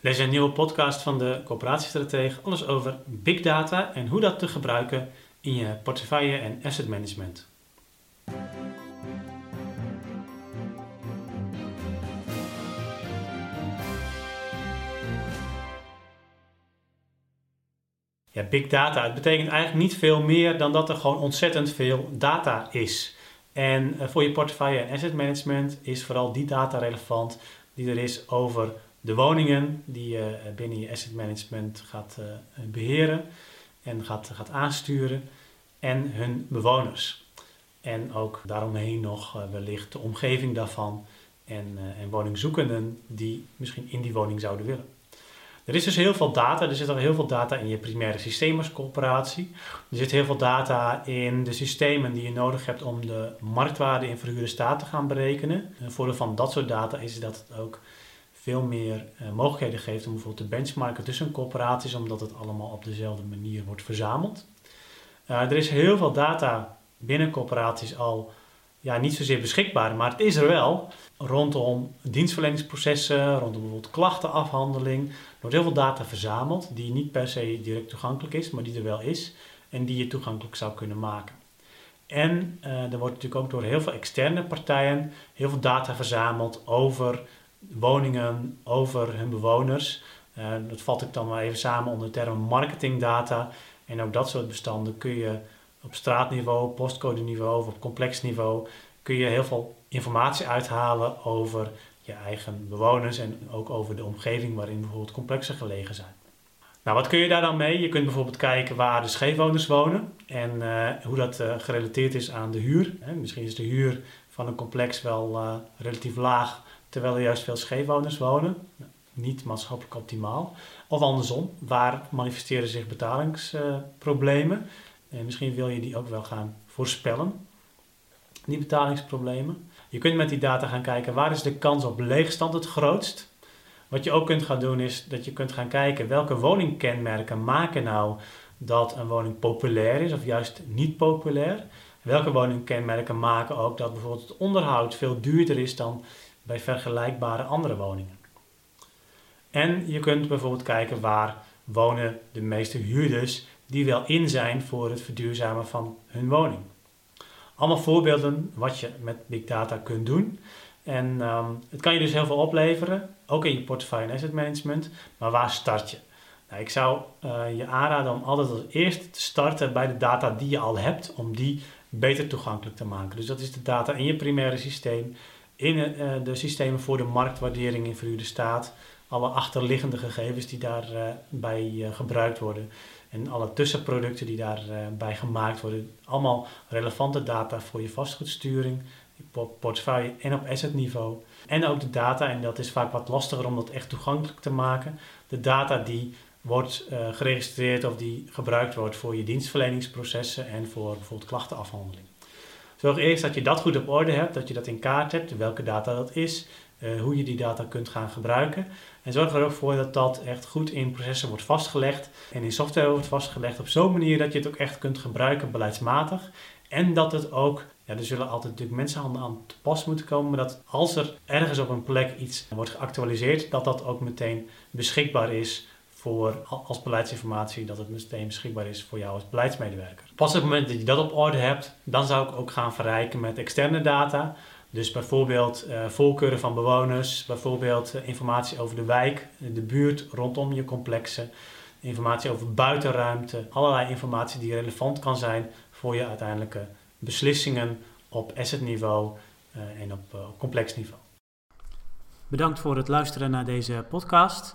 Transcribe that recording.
Deze een nieuwe podcast van de Coöperatiestratege. Alles over big data en hoe dat te gebruiken in je portefeuille en asset management. Ja, big data. Het betekent eigenlijk niet veel meer dan dat er gewoon ontzettend veel data is. En eh, voor je portefeuille en asset management is vooral die data relevant die er is over de woningen die je eh, binnen je asset management gaat eh, beheren en gaat, gaat aansturen en hun bewoners. En ook daaromheen nog wellicht de omgeving daarvan en, en woningzoekenden die misschien in die woning zouden willen. Er is dus heel veel data. Er zit al heel veel data in je primaire systemerscoöperatie. Er zit heel veel data in de systemen die je nodig hebt om de marktwaarde in verhuurde staat te gaan berekenen. Een voordeel van dat soort data is dat het ook veel meer uh, mogelijkheden geeft om bijvoorbeeld te benchmarken tussen coöperaties, omdat het allemaal op dezelfde manier wordt verzameld. Uh, er is heel veel data binnen coöperaties al ja, niet zozeer beschikbaar, maar het is er wel rondom dienstverleningsprocessen, rondom bijvoorbeeld klachtenafhandeling. Er wordt heel veel data verzameld die niet per se direct toegankelijk is, maar die er wel is en die je toegankelijk zou kunnen maken. En uh, er wordt natuurlijk ook door heel veel externe partijen heel veel data verzameld over woningen, over hun bewoners. Uh, dat vat ik dan maar even samen onder de term marketingdata. En ook dat soort bestanden kun je op straatniveau, postcode-niveau of op complex niveau kun je heel veel informatie uithalen over je eigen bewoners en ook over de omgeving waarin bijvoorbeeld complexen gelegen zijn. Nou, wat kun je daar dan mee? Je kunt bijvoorbeeld kijken waar de scheefwoners wonen en uh, hoe dat uh, gerelateerd is aan de huur. Misschien is de huur van een complex wel relatief laag, terwijl er juist veel scheefwoners wonen. Niet maatschappelijk optimaal. Of andersom, waar manifesteren zich betalingsproblemen? En misschien wil je die ook wel gaan voorspellen, die betalingsproblemen. Je kunt met die data gaan kijken waar is de kans op leegstand het grootst. Wat je ook kunt gaan doen is dat je kunt gaan kijken welke woningkenmerken maken nou dat een woning populair is of juist niet populair. Welke woningkenmerken maken ook dat bijvoorbeeld het onderhoud veel duurder is dan bij vergelijkbare andere woningen. En je kunt bijvoorbeeld kijken waar wonen de meeste huurders die wel in zijn voor het verduurzamen van hun woning. Allemaal voorbeelden wat je met big data kunt doen. En um, het kan je dus heel veel opleveren, ook in je portefeuille en asset management. Maar waar start je? Nou, ik zou uh, je aanraden om altijd als eerste te starten bij de data die je al hebt, om die beter toegankelijk te maken. Dus dat is de data in je primaire systeem, in uh, de systemen voor de marktwaardering in verhuurde staat, alle achterliggende gegevens die daarbij uh, gebruikt worden. En alle tussenproducten die daarbij gemaakt worden. Allemaal relevante data voor je vastgoedsturing, je portefeuille en op asset niveau. En ook de data, en dat is vaak wat lastiger om dat echt toegankelijk te maken. De data die wordt geregistreerd of die gebruikt wordt voor je dienstverleningsprocessen en voor bijvoorbeeld klachtenafhandeling. Zorg eerst dat je dat goed op orde hebt, dat je dat in kaart hebt, welke data dat is, uh, hoe je die data kunt gaan gebruiken. En zorg er ook voor dat dat echt goed in processen wordt vastgelegd en in software wordt vastgelegd op zo'n manier dat je het ook echt kunt gebruiken beleidsmatig. En dat het ook, ja, er zullen altijd natuurlijk mensen aan te pas moeten komen, maar dat als er ergens op een plek iets wordt geactualiseerd, dat dat ook meteen beschikbaar is voor als beleidsinformatie, dat het meteen beschikbaar is voor jou als beleidsmedewerker. Pas op het moment dat je dat op orde hebt, dan zou ik ook gaan verrijken met externe data. Dus bijvoorbeeld uh, voorkeuren van bewoners, bijvoorbeeld uh, informatie over de wijk, de buurt rondom je complexen, informatie over buitenruimte, allerlei informatie die relevant kan zijn voor je uiteindelijke beslissingen op assetniveau en op complex niveau. Bedankt voor het luisteren naar deze podcast.